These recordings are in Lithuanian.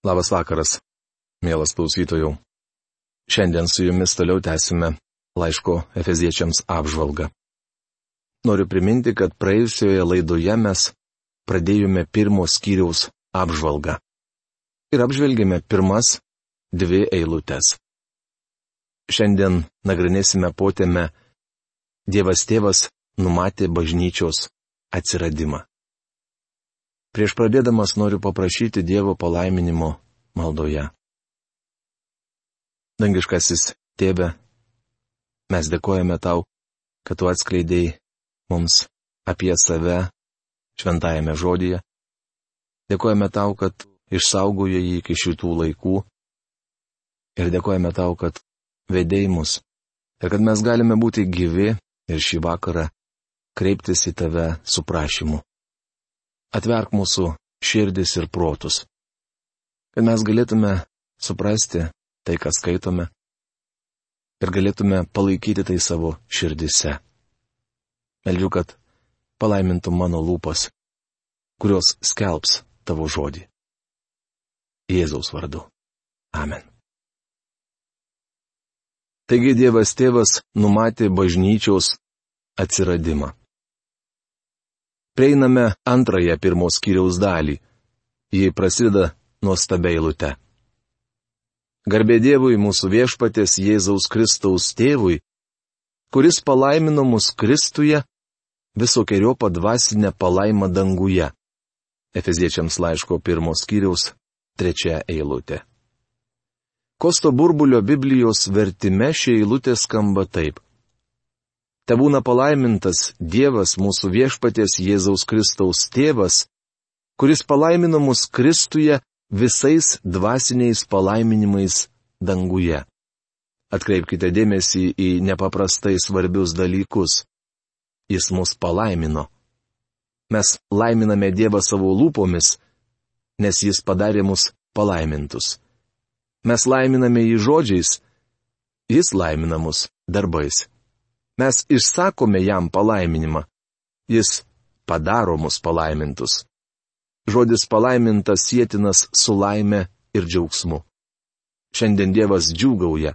Labas vakaras, mielas klausytojų. Šiandien su jumis toliau tęsime laiško Efeziečiams apžvalgą. Noriu priminti, kad praėjusioje laidoje mes pradėjome pirmo skyriaus apžvalgą. Ir apžvelgėme pirmas dvi eilutes. Šiandien nagrinėsime potėme Dievas tėvas numatė bažnyčios atsiradimą. Prieš pradėdamas noriu paprašyti Dievo palaiminimo maldoje. Dangiškasis tėve, mes dėkojame tau, kad tu atskleidėjai mums apie save šventajame žodyje. Dėkojame tau, kad išsaugojo jį iki šitų laikų. Ir dėkojame tau, kad vedėjai mus. Ir kad mes galime būti gyvi ir šį vakarą kreiptis į tave su prašymu atverk mūsų širdis ir protus. Kad mes galėtume suprasti tai, ką skaitome, ir galėtume palaikyti tai savo širdise. Meldžiu, kad palaimintų mano lūpas, kurios skelbs tavo žodį. Jėzaus vardu. Amen. Taigi Dievas tėvas numatė bažnyčiaus atsiradimą prieiname antrąją pirmos kiriaus dalį. Ji prasideda nuostabia eilute. Garbė Dievui mūsų viešpatės Jėzaus Kristaus tėvui, kuris palaimino mus Kristuje visokiojo padvasinę palaimą danguje. Efeziečiams laiško pirmos kiriaus trečia eilutė. Kosto burbulio Biblijos vertime ši eilutė skamba taip. Te būna palaimintas Dievas mūsų viešpatės Jėzaus Kristaus tėvas, kuris palaimino mus Kristuje visais dvasiniais palaiminimais danguje. Atkreipkite dėmesį į nepaprastai svarbius dalykus. Jis mus palaimino. Mes laiminame Dievą savo lūpomis, nes Jis padarė mus palaimintus. Mes laiminame jį žodžiais, Jis laimina mus darbais. Mes išsakome jam palaiminimą. Jis padaro mus palaimintus. Žodis palaimintas sėtinas su laime ir džiaugsmu. Šiandien Dievas džiūgauja.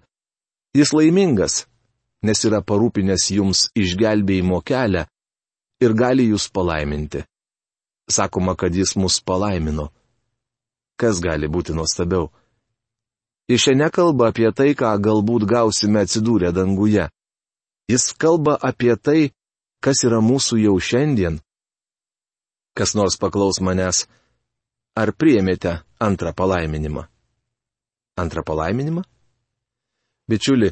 Jis laimingas, nes yra parūpinęs jums išgelbėjimo kelią ir gali jūs palaiminti. Sakoma, kad jis mus palaimino. Kas gali būti nuostabiau? Jis šiandien kalba apie tai, ką galbūt gausime atsidūrę danguje. Jis kalba apie tai, kas yra mūsų jau šiandien. Kas nors paklaus manęs, ar priemėte antrą palaiminimą? Antrą palaiminimą? Bičiuli,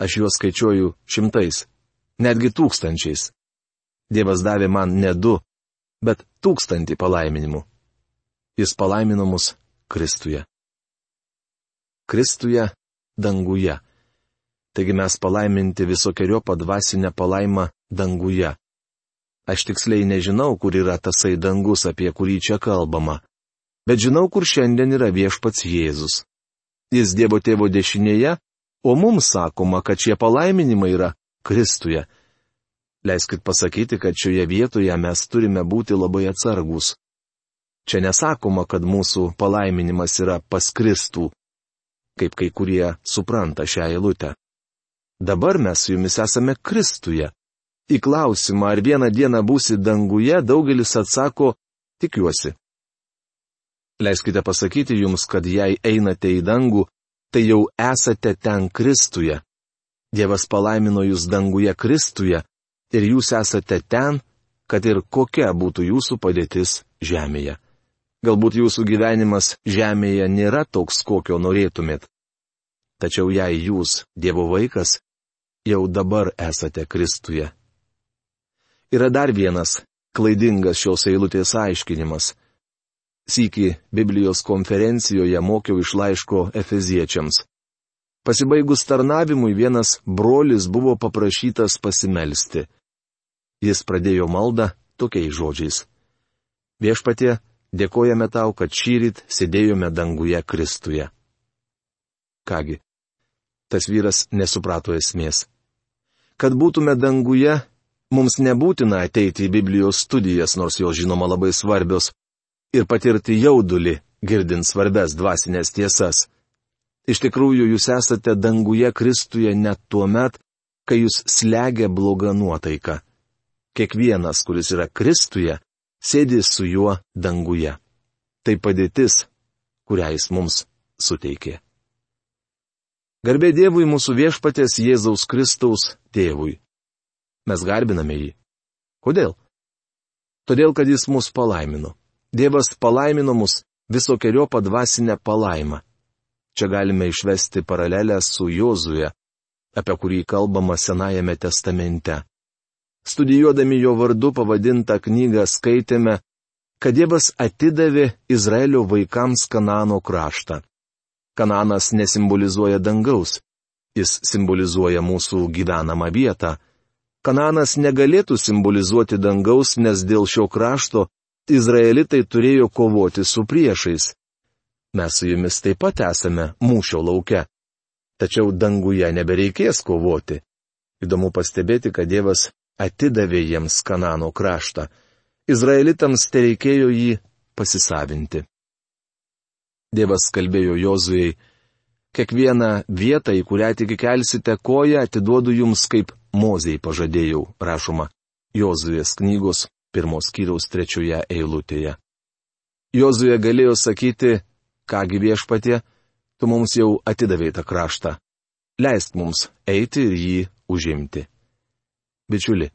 aš juos skaičiuoju šimtais, netgi tūkstančiais. Dievas davė man ne du, bet tūkstantį palaiminimų. Jis palaimino mus Kristuje. Kristuje danguje. Taigi mes palaiminti visokiojo padvasinę palaimą danguje. Aš tiksliai nežinau, kur yra tasai dangus, apie kurį čia kalbama. Bet žinau, kur šiandien yra viešpats Jėzus. Jis Dievo tėvo dešinėje, o mums sakoma, kad šie palaiminimai yra Kristuje. Leiskit pasakyti, kad šioje vietoje mes turime būti labai atsargus. Čia nesakoma, kad mūsų palaiminimas yra pas Kristų, kaip kai kurie supranta šią eilutę. Dabar mes su jumis esame Kristuje. Į klausimą, ar vieną dieną būsi danguje, daugelis atsako, tikiuosi. Leiskite pasakyti jums, kad jei einate į dangų, tai jau esate ten Kristuje. Dievas palaimino jūs danguje Kristuje ir jūs esate ten, kad ir kokia būtų jūsų padėtis žemėje. Galbūt jūsų gyvenimas žemėje nėra toks, kokio norėtumėt. Tačiau jei jūs, Dievo vaikas, jau dabar esate Kristuje. Yra dar vienas klaidingas šios eilutės aiškinimas. Sykį Biblijos konferencijoje mokiau iš laiško Efeziečiams. Pasibaigus tarnavimui vienas brolis buvo paprašytas pasimelsti. Jis pradėjo maldą tokiais žodžiais. Viešpatie, dėkojame tau, kad šyrit sėdėjome danguje Kristuje. Kągi, tas vyras nesuprato esmės. Kad būtume danguje, mums nebūtina ateiti į Biblijos studijas, nors jos žinoma labai svarbios, ir patirti jaudulį, girdint svarbes dvasinės tiesas. Iš tikrųjų, jūs esate danguje Kristuje net tuo met, kai jūs slegia bloga nuotaika. Kiekvienas, kuris yra Kristuje, sėdi su juo danguje. Tai padėtis, kurią jis mums suteikė. Garbė Dievui mūsų viešpatės Jėzaus Kristaus tėvui. Mes garbiname jį. Kodėl? Todėl, kad jis mus palaimino. Dievas palaimino mus visokiojo padvasinę palaimą. Čia galime išvesti paralelę su Jozuje, apie kurį kalbama Senajame testamente. Studijuodami jo vardu pavadintą knygą skaitėme, kad Dievas atidavė Izraelio vaikams Kanano kraštą. Kananas nesimbolizuoja dangaus, jis simbolizuoja mūsų gyvenamą vietą Kananas negalėtų simbolizuoti dangaus, nes dėl šio krašto Izraelitai turėjo kovoti su priešais. Mes su jumis taip pat esame mūšio lauke. Tačiau danguje nebereikės kovoti. Įdomu pastebėti, kad Dievas atidavė jiems Kanano kraštą. Izraelitams te reikėjo jį pasisavinti. Dievas kalbėjo Jozujai, kiekvieną vietą, į kurią tik kelsite koją, atiduodu jums kaip Mozei pažadėjau, rašoma Jozuvės knygos pirmos kiriaus trečioje eilutėje. Jozuje galėjo sakyti, kągi viešpatie, tu mums jau atidavai tą kraštą. Leisk mums eiti ir jį užimti. Bičiuli,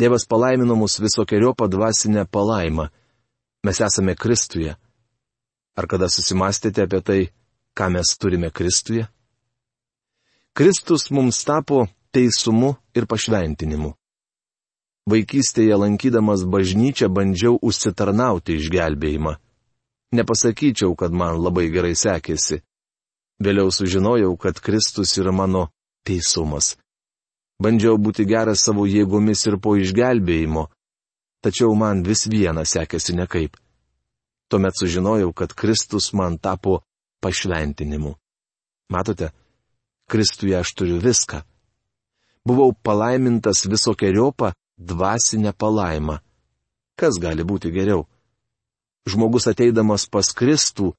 Dievas palaimino mus visokiojo padvasinę palaimą. Mes esame Kristuje. Ar kada susimastėte apie tai, ką mes turime Kristuje? Kristus mums tapo teisumu ir pašventinimu. Vaikystėje lankydamas bažnyčią bandžiau užsitarnauti išgelbėjimą. Nepasakyčiau, kad man labai gerai sekėsi. Vėliau sužinojau, kad Kristus yra mano teisumas. Bandžiau būti geras savo jėgomis ir po išgelbėjimo, tačiau man vis viena sekėsi nekaip. Tuomet sužinojau, kad Kristus man tapo pašventinimu. Matote, Kristuje aš turiu viską buvau palaimintas visokiojopą dvasinę palaimą. Kas gali būti geriau? Žmogus ateidamas pas Kristų,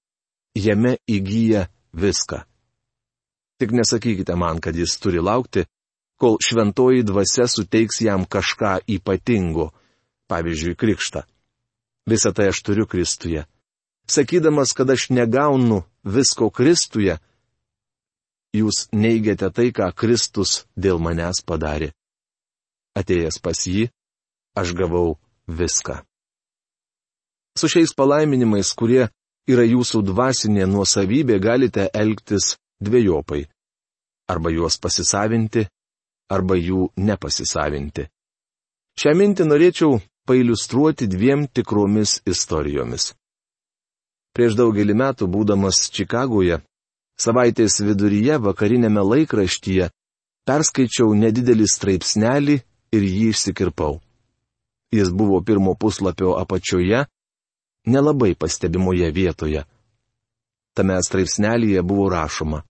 jame įgyja viską. Tik nesakykite man, kad jis turi laukti, kol šventoji dvasia suteiks jam kažką ypatingo, pavyzdžiui, krikštą. Visą tai aš turiu Kristuje. Sakydamas, kad aš negaunu visko Kristuje, jūs neigiate tai, ką Kristus dėl manęs padarė. Atėjęs pas jį, aš gavau viską. Su šiais palaiminimais, kurie yra jūsų dvasinė nuosavybė, galite elgtis dviejopai. Arba juos pasisavinti, arba jų nepasisavinti. Šią mintį norėčiau pailustruoti dviem tikromis istorijomis. Prieš daugelį metų, būdamas Čikagoje, Savaitės viduryje vakarinėme laikraštyje perskaičiau nedidelį straipsnelį ir jį išsikirpau. Jis buvo pirmo puslapio apačioje, nelabai pastebimoje vietoje. Tame straipsnelėje buvo rašoma.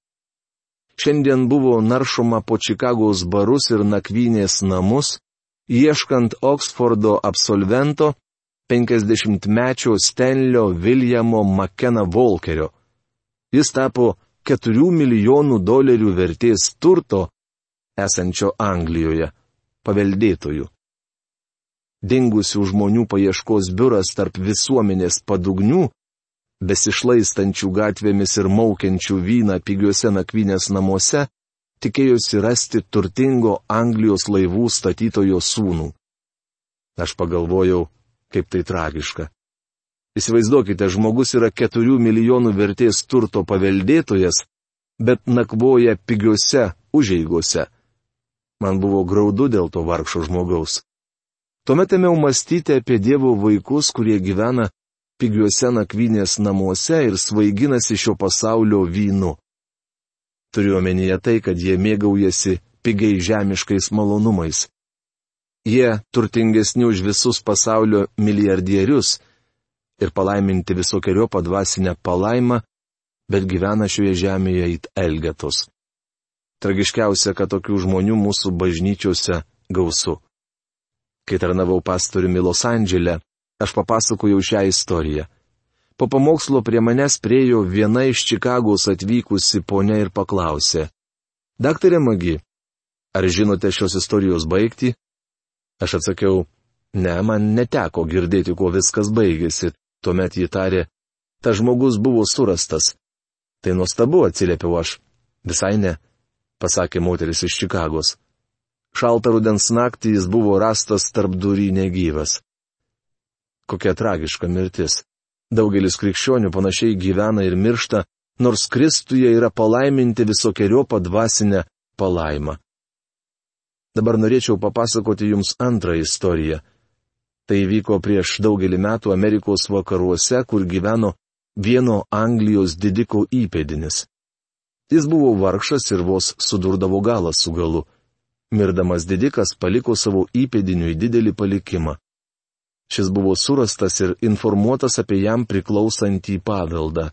Šiandien buvo naršoma po Čikagos barus ir nakvynės namus, ieškant Oksfordo absolvento 50-mečio Stenlio Viljamo Makena Volkerio. Jis tapo 4 milijonų dolerių vertės turto esančio Anglijoje paveldėtojų. Dingusių žmonių paieškos biuras tarp visuomenės padugnių, besišlaistančių gatvėmis ir maukiančių vyną pigiuose nakvynės namuose, tikėjosi rasti turtingo Anglijos laivų statytojo sūnų. Aš pagalvojau, kaip tai tragiška. Įsivaizduokite, žmogus yra 4 milijonų vertės turto paveldėtojas, bet nakvoja pigiuose užeigose. Man buvo graudu dėl to vargšo žmogaus. Tuomet ėmiau mąstyti apie Dievo vaikus, kurie gyvena pigiuose nakvynės namuose ir svaiginasi šio pasaulio vynu. Turiu omenyje tai, kad jie mėgaujasi pigiai žemiškais malonumais. Jie turtingesni už visus pasaulio milijardierius, ir palaiminti visokiojo padvasinę palaimą, bet gyvena šioje žemėje it elgetos. Tragiškiausia, kad tokių žmonių mūsų bažnyčiose gausu. Kai tarnavau pastoriumi Los Andželė, aš papasakojau šią istoriją. Po pamokslo prie manęs priejo viena iš Čikagos atvykusi ponia ir paklausė. Daktarė Magi, ar žinote šios istorijos baigti? Aš atsakiau, ne, man neteko girdėti, kuo viskas baigėsi. Tuomet ji tarė, ta žmogus buvo surastas. Tai nuostabu, atsiliepiau aš. Visai ne, pasakė moteris iš Čikagos. Šaltą rudens naktį jis buvo rastas tarp durį negyvas. Kokia tragiška mirtis. Daugelis krikščionių panašiai gyvena ir miršta, nors Kristuje yra palaiminti visokiojo padvasinę palaimą. Dabar norėčiau papasakoti Jums antrą istoriją. Tai vyko prieš daugelį metų Amerikos vakaruose, kur gyveno vieno Anglijos didiko įpėdinis. Jis buvo vargšas ir vos sudurdavo galą su galu. Mirdamas didikas paliko savo įpėdiniui didelį palikimą. Šis buvo surastas ir informuotas apie jam priklausantį paveldą.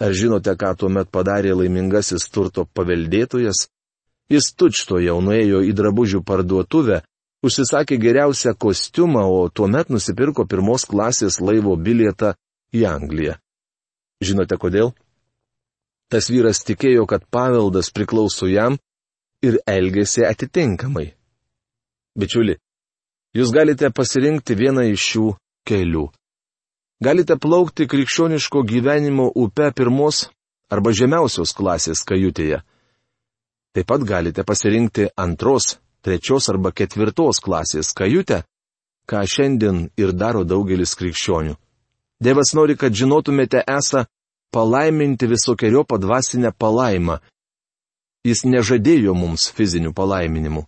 Ar žinote, ką tuomet padarė laimingasis turto paveldėtojas? Jis tučto jau nuėjo į drabužių parduotuvę, užsisakė geriausią kostiumą, o tuomet nusipirko pirmos klasės laivo bilietą į Angliją. Žinote kodėl? Tas vyras tikėjo, kad paveldas priklauso jam ir elgėsi atitinkamai. Bičiuli, jūs galite pasirinkti vieną iš šių kelių. Galite plaukti krikščioniško gyvenimo upe pirmos arba žemiausios klasės kajutėje. Taip pat galite pasirinkti antros, trečios arba ketvirtos klasės kajutę, ką šiandien ir daro daugelis krikščionių. Dievas nori, kad žinotumėte esą palaiminti visokiojo padvasinę palaimą, Jis nežadėjo mums fizinių palaiminimų,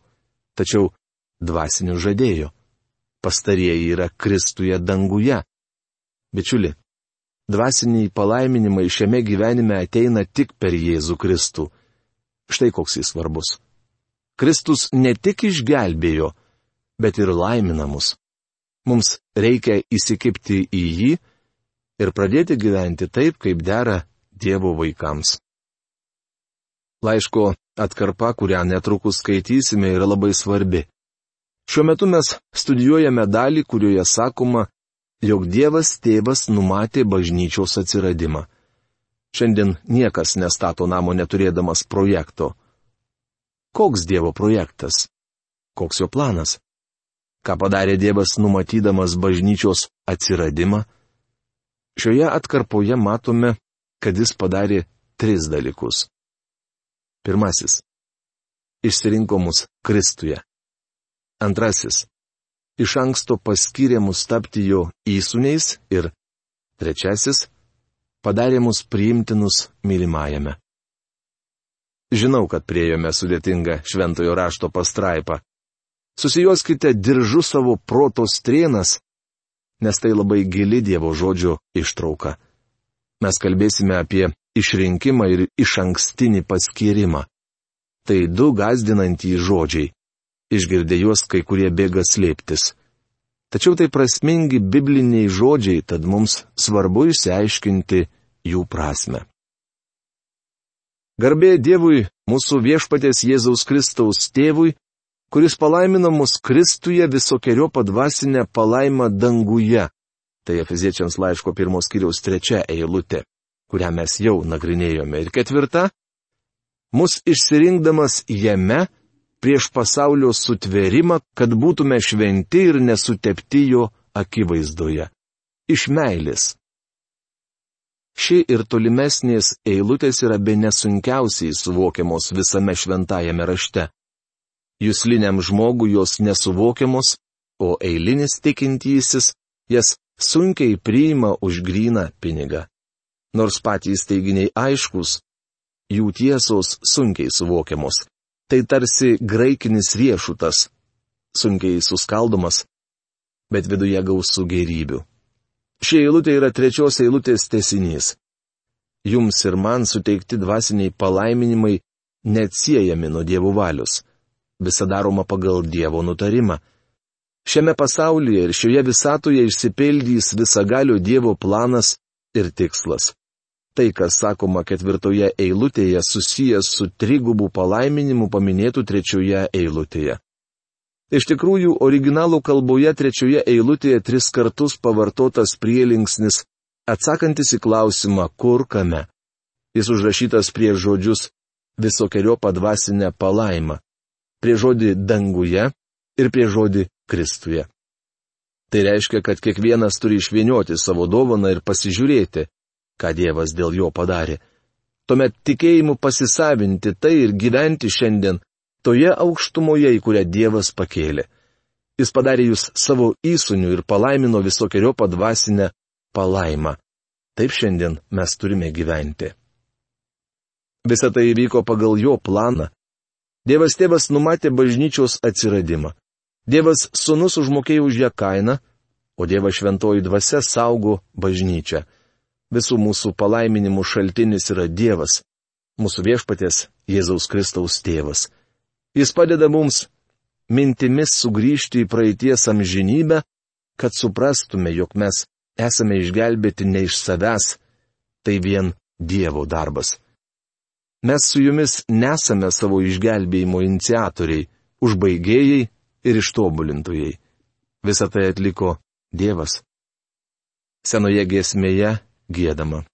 tačiau dvasinių žadėjo. Pastarieji yra Kristuje danguje. Bičiuli, dvasiniai palaiminimai šiame gyvenime ateina tik per Jėzų Kristų. Štai koks jis svarbus. Kristus ne tik išgelbėjo, bet ir laimina mus. Mums reikia įsikipti į jį ir pradėti gyventi taip, kaip dera Dievo vaikams. Laiško atkarpa, kurią netrukus skaitysime, yra labai svarbi. Šiuo metu mes studijuojame dalį, kurioje sakoma, jog Dievas tėvas numatė bažnyčios atsiradimą. Šiandien niekas nestato namo neturėdamas projekto. Koks Dievo projektas? Koks jo planas? Ką padarė Dievas numatydamas bažnyčios atsiradimą? Šioje atkarpoje matome, kad jis padarė tris dalykus. Pirmasis. Išsirinko mus Kristuje. Antrasis. Iš anksto paskyrė mus tapti jo įsūniais ir trečiasis. Padarė mus priimtinus mylimajame. Žinau, kad priejome sudėtingą šventojo rašto pastraipą. Susijuoskite diržu savo proto strienas, nes tai labai gili Dievo žodžio ištrauka. Mes kalbėsime apie išrinkimą ir iš ankstinį paskirimą. Tai du gazdinantys žodžiai. Išgirdė juos kai kurie bėga slėptis. Tačiau tai prasmingi bibliniai žodžiai, tad mums svarbu išsiaiškinti jų prasme. Garbė Dievui, mūsų viešpatės Jėzaus Kristaus tėvui, kuris palaimino mus Kristuje visokiojo padvasinę palaimą danguje. Tai Efeziečiams laiško pirmos kiriaus trečia eilutė kurią mes jau nagrinėjome. Ir ketvirta - mus išsirinkdamas jame prieš pasaulio sutverimą, kad būtume šventi ir nesutepti jo akivaizdoje. Iš meilės. Ši ir tolimesnės eilutės yra be nesunkiausiai suvokiamos visame šventajame rašte. Jūsliniam žmogui jos nesuvokiamos, o eilinis tikintysis jas sunkiai priima už gryną pinigą. Nors patys teiginiai aiškus, jų tiesos sunkiai suvokiamos. Tai tarsi graikinis riešutas, sunkiai suskaldomas, bet viduje gausų gerybių. Ši eilutė yra trečios eilutės tesinys. Jums ir man suteikti dvasiniai palaiminimai neatsiejami nuo dievų valios. Visa daroma pagal dievo nutarimą. Šiame pasaulyje ir šioje visatoje išsipildys visagalio dievo planas ir tikslas. Tai, kas sakoma ketvirtoje eilutėje, susijęs su trigubų palaiminimu paminėtų trečioje eilutėje. Iš tikrųjų, originalų kalboje trečioje eilutėje tris kartus pavartotas prielinksnis atsakantis į klausimą, kur kame. Jis užrašytas prie žodžius visokiojo padvasinę palaimą, prie žodį danguje ir prie žodį Kristuje. Tai reiškia, kad kiekvienas turi išvienioti savo dovaną ir pasižiūrėti, ką Dievas dėl jo padarė. Tuomet tikėjimu pasisavinti tai ir gyventi šiandien toje aukštumoje, į kurią Dievas pakėlė. Jis padarė jūs savo įsunių ir palaimino visokiojo padvasinę palaimą. Taip šiandien mes turime gyventi. Visą tai įvyko pagal jo planą. Dievas tėvas numatė bažnyčios atsiradimą. Dievas sunus užmokėjo už ją kainą, o Dievas šventoji dvasia saugo bažnyčią. Visų mūsų palaiminimų šaltinis yra Dievas, mūsų viešpatės Jėzaus Kristaus tėvas. Jis padeda mums mintimis sugrįžti į praeities amžinybę, kad suprastume, jog mes esame išgelbėti ne iš savęs, tai vien Dievo darbas. Mes su jumis nesame savo išgelbėjimo iniciatoriai, užbaigėjai ir ištobulintojai. Visą tai atliko Dievas. Senoje giesmėje gėdama.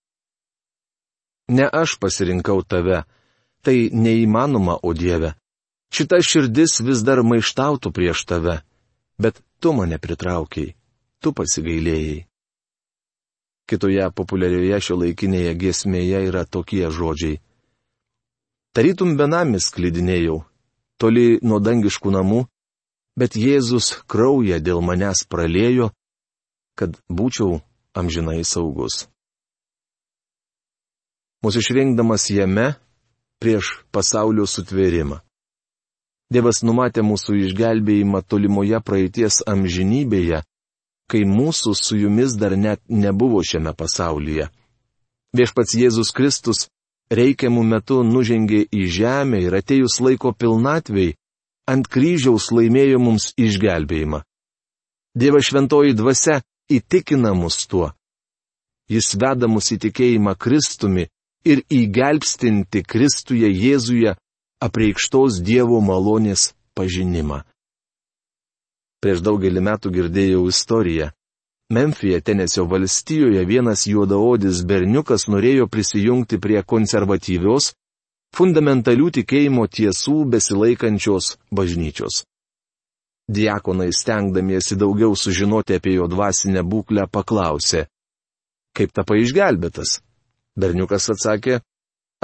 Ne aš pasirinkau tave, tai neįmanoma, o Dieve. Šita širdis vis dar maištautų prieš tave, bet tu mane pritraukiai, tu pasigailėjai. Kitoje populiarioje šio laikinėje giesmėje yra tokie žodžiai. Tarytum benamis klydinėjau, toli nuo dangiškų namų, bet Jėzus kraują dėl manęs pralėjo, kad būčiau amžinai saugus. Mūsų išrinkdamas jame prieš pasaulio sutvėrimą. Dievas numatė mūsų išgelbėjimą tolimoje praeities amžinybėje, kai mūsų su jumis dar net nebuvo šiame pasaulyje. Viešpats Jėzus Kristus reikiamų metų nužengė į žemę ir atejus laiko pilnatvei, ant kryžiaus laimėjo mums išgelbėjimą. Dieva šventoji dvasia įtikina mus tuo. Jis veda mus į tikėjimą Kristumi ir įgelbstinti Kristuje Jėzuje apreikštos Dievo malonės pažinimą. Prieš daugelį metų girdėjau istoriją, Memfyje, Tenesio valstijoje vienas juodaodis berniukas norėjo prisijungti prie konservatyvios, fundamentalių tikėjimo tiesų besilaikančios bažnyčios. Diakonai stengdamiesi daugiau sužinoti apie jo dvasinę būklę paklausė, kaip tapai išgelbėtas. Berniukas atsakė,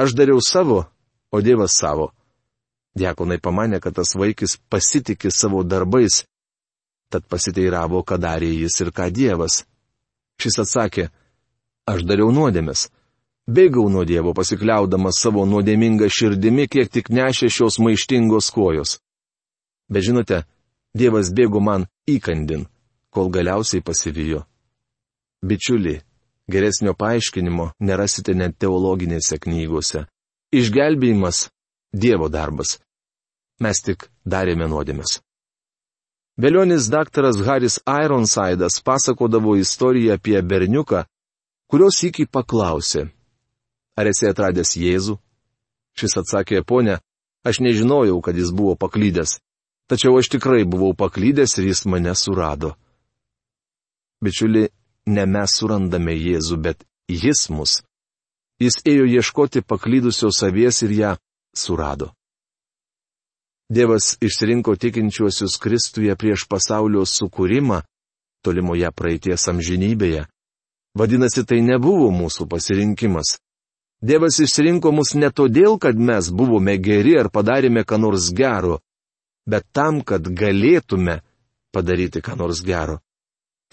aš dariau savo, o Dievas savo. Diakonai pamanė, kad tas vaikis pasitikė savo darbais tad pasiteiravo, ką darė jis ir ką Dievas. Šis atsakė, aš dariau nuodėmės. Bėgau nuo Dievo pasikliaudamas savo nuodėmingą širdimi, kiek tik nešė šios maištingos kojos. Bet žinote, Dievas bėgo man įkandin, kol galiausiai pasivijo. Bičiuli, geresnio paaiškinimo nerasite net teologinėse knygose. Išgelbėjimas - Dievo darbas. Mes tik darėme nuodėmės. Velionis daktaras Haris Ironsidas pasakodavo istoriją apie berniuką, kurios iki paklausė. Ar esi atradęs Jėzų? Šis atsakė, ponė, aš nežinojau, kad jis buvo paklydęs, tačiau aš tikrai buvau paklydęs ir jis mane surado. Bičiuli, ne mes surandame Jėzų, bet jis mus. Jis ėjo ieškoti paklydusios avies ir ją surado. Dievas išsirinko tikinčiuosius Kristuje prieš pasaulio sukūrimą, tolimoje praeities amžinybėje. Vadinasi, tai nebuvo mūsų pasirinkimas. Dievas išsirinko mus ne todėl, kad mes buvome geri ar padarėme ką nors gero, bet tam, kad galėtume padaryti ką nors gero.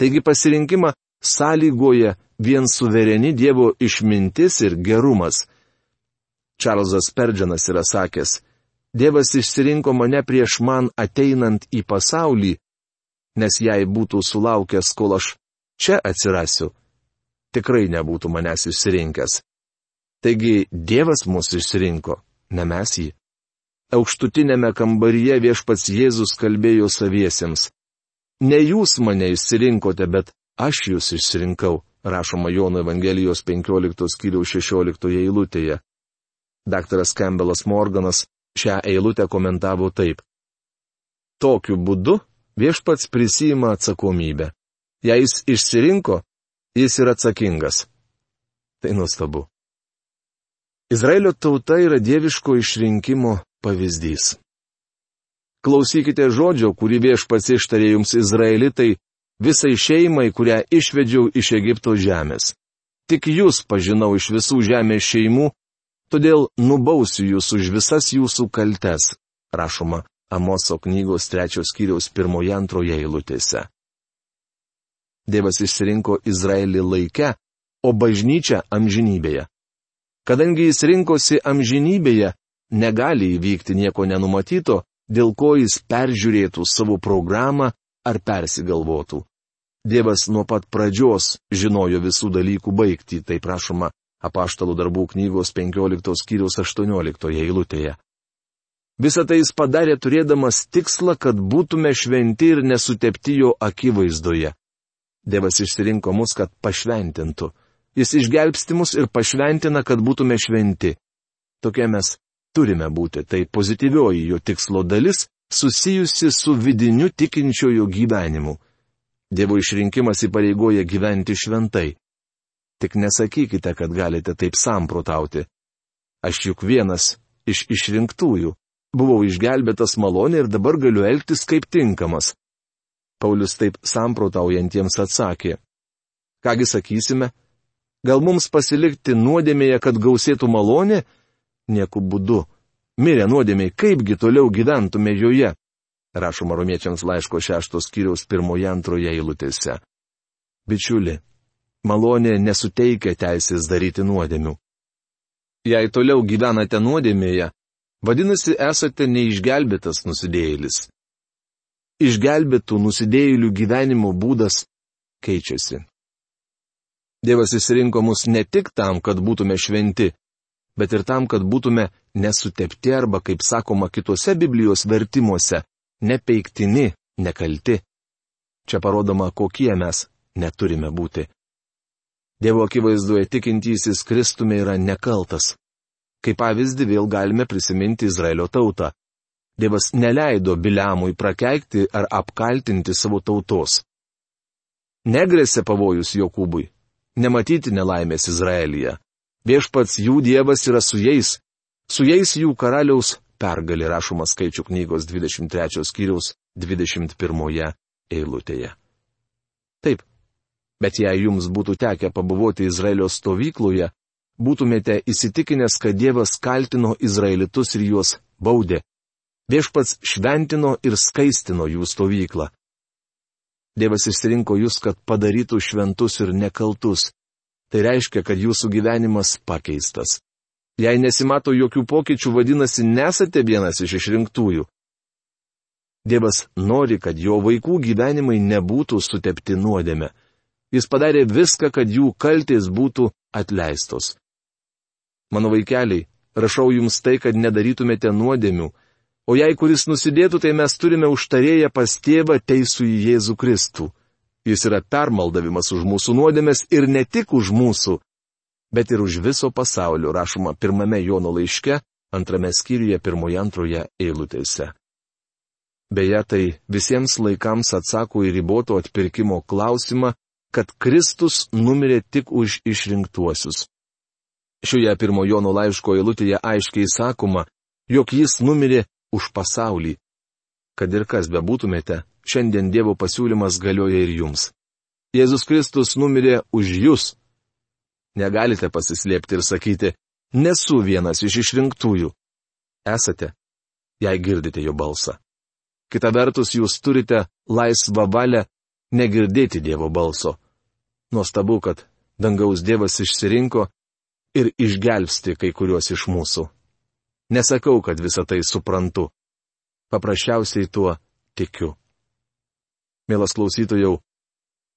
Taigi pasirinkimą sąlygoja vien suvereni Dievo išmintis ir gerumas. Čarlzas Perdžianas yra sakęs, Dievas išsirinko mane prieš man ateinant į pasaulį, nes jei būtų sulaukęs, kol aš čia atsirasiu, tikrai nebūtų manęs išsirinkęs. Taigi Dievas mus išsirinko, ne mes jį. Aukštutinėme kambaryje viešpats Jėzus kalbėjo saviesiems. Ne jūs mane išsirinkote, bet aš jūs išsirinkau, rašoma Jono Evangelijos 15 skyriaus 16 eilutėje. Daktaras Campbellas Morganas šią eilutę komentavo taip. Tokiu būdu viešpats prisima atsakomybę. Jei jis išsirinko, jis yra atsakingas. Tai nuostabu. Izraelio tauta yra dieviško išrinkimo pavyzdys. Klausykite žodžio, kurį viešpats ištarė jums Izraelitai, visai šeimai, kurią išvedžiau iš Egipto žemės. Tik jūs pažinau iš visų žemės šeimų, todėl nubausiu jūs už visas jūsų kaltes, rašoma Amoso knygos trečios kiriaus pirmoje antroje eilutėse. Dievas išsirinko Izraelį laike, o bažnyčia amžinybėje. Kadangi jis rinkosi amžinybėje, negali įvykti nieko nenumatyto, dėl ko jis peržiūrėtų savo programą ar persigalvotų. Dievas nuo pat pradžios žinojo visų dalykų baigti, tai prašoma apaštalų darbų knygos 15 skyriaus 18 eilutėje. Visą tai jis padarė turėdamas tikslą, kad būtume šventi ir nesutepti jo akivaizdoje. Dievas išsirinko mus, kad pašventintų. Jis išgelbsti mus ir pašventina, kad būtume šventi. Tokie mes turime būti. Tai pozityvioji jo tikslo dalis susijusi su vidiniu tikinčiojo gyvenimu. Dievo išrinkimas įpareigoja gyventi šventai. Tik nesakykite, kad galite taip samprotauti. Aš juk vienas iš išrinktųjų. Buvau išgelbėtas malonė ir dabar galiu elgtis kaip tinkamas. Paulius taip samprotaujantiems atsakė. Kągi sakysime? Gal mums pasilikti nuodėmėje, kad gausėtų malonė? Nieku būdu. Mirė nuodėmėje, kaipgi toliau gyventume joje? Rašoma romiečiams laiško šeštos kiriaus pirmoje antroje eilutėse. Bičiuli, malonė nesuteikia teisės daryti nuodėmių. Jei toliau gyvenate nuodėmėje, Vadinasi, esate neišgelbėtas nusidėjėlis. Išgelbėtų nusidėjėlių gyvenimo būdas keičiasi. Dievas įsirinko mus ne tik tam, kad būtume šventi, bet ir tam, kad būtume nesutepti arba, kaip sakoma kitose Biblijos vertimuose, nepeiktini, nekalti. Čia parodoma, kokie mes neturime būti. Dievo akivaizdoje tikintysis Kristume yra nekaltas. Kaip pavyzdį vėl galime prisiminti Izraelio tautą. Dievas neleido Biliamui prakeikti ar apkaltinti savo tautos. Negresė pavojus Jokūbui. Nematyti nelaimės Izraelyje. Viešpats jų Dievas yra su jais. Su jais jų karaliaus pergalė rašoma skaičių knygos 23 skyriaus 21 eilutėje. Taip. Bet jei jums būtų tekę pabuvoti Izraelio stovykloje, būtumėte įsitikinęs, kad Dievas kaltino Izraelitus ir juos baudė. Viešpats šventino ir skaistino jų stovyklą. Dievas išsirinko jūs, kad padarytų šventus ir nekaltus. Tai reiškia, kad jūsų gyvenimas pakeistas. Jei nesimato jokių pokyčių, vadinasi, nesate vienas iš išrinktųjų. Dievas nori, kad jo vaikų gyvenimai nebūtų sutepti nuodėme. Jis padarė viską, kad jų kaltės būtų atleistos. Mano vaikeliai, rašau jums tai, kad nedarytumėte nuodėmių, o jei kuris nusidėtų, tai mes turime užtarėję pas tėvą teisų į Jėzų Kristų. Jis yra permaldavimas už mūsų nuodėmės ir ne tik už mūsų, bet ir už viso pasaulio, rašoma pirmame Jono laiške, antrame skyriuje pirmoje antroje eilutėse. Beje, tai visiems laikams atsako į riboto atpirkimo klausimą, kad Kristus numirė tik už išrinktuosius. Šioje pirmo Jono laiško eilutėje aiškiai sakoma, jog jis numirė už pasaulį. Kad ir kas bebūtumėte, šiandien Dievo pasiūlymas galioja ir jums. Jėzus Kristus numirė už jūs. Negalite pasislėpti ir sakyti, nesu vienas iš išrinktųjų. Esate, jei girdite jo balsą. Kita vertus, jūs turite laisvą valią negirdėti Dievo balso. Nuostabu, kad dangaus Dievas išsirinko ir išgelbsti kai kuriuos iš mūsų. Nesakau, kad visą tai suprantu. Paprasčiausiai tuo tikiu. Mielas klausytojau,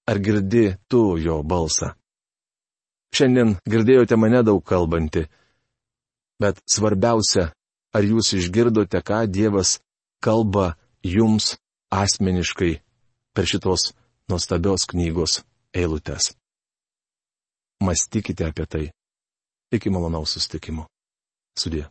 ar girdi tu jo balsą? Šiandien girdėjote mane daug kalbantį. Bet svarbiausia, ar jūs išgirdote, ką Dievas kalba jums asmeniškai per šitos nuostabios knygos eilutes. Mąstykite apie tai. Iki malonaus sustikimo. Sudė.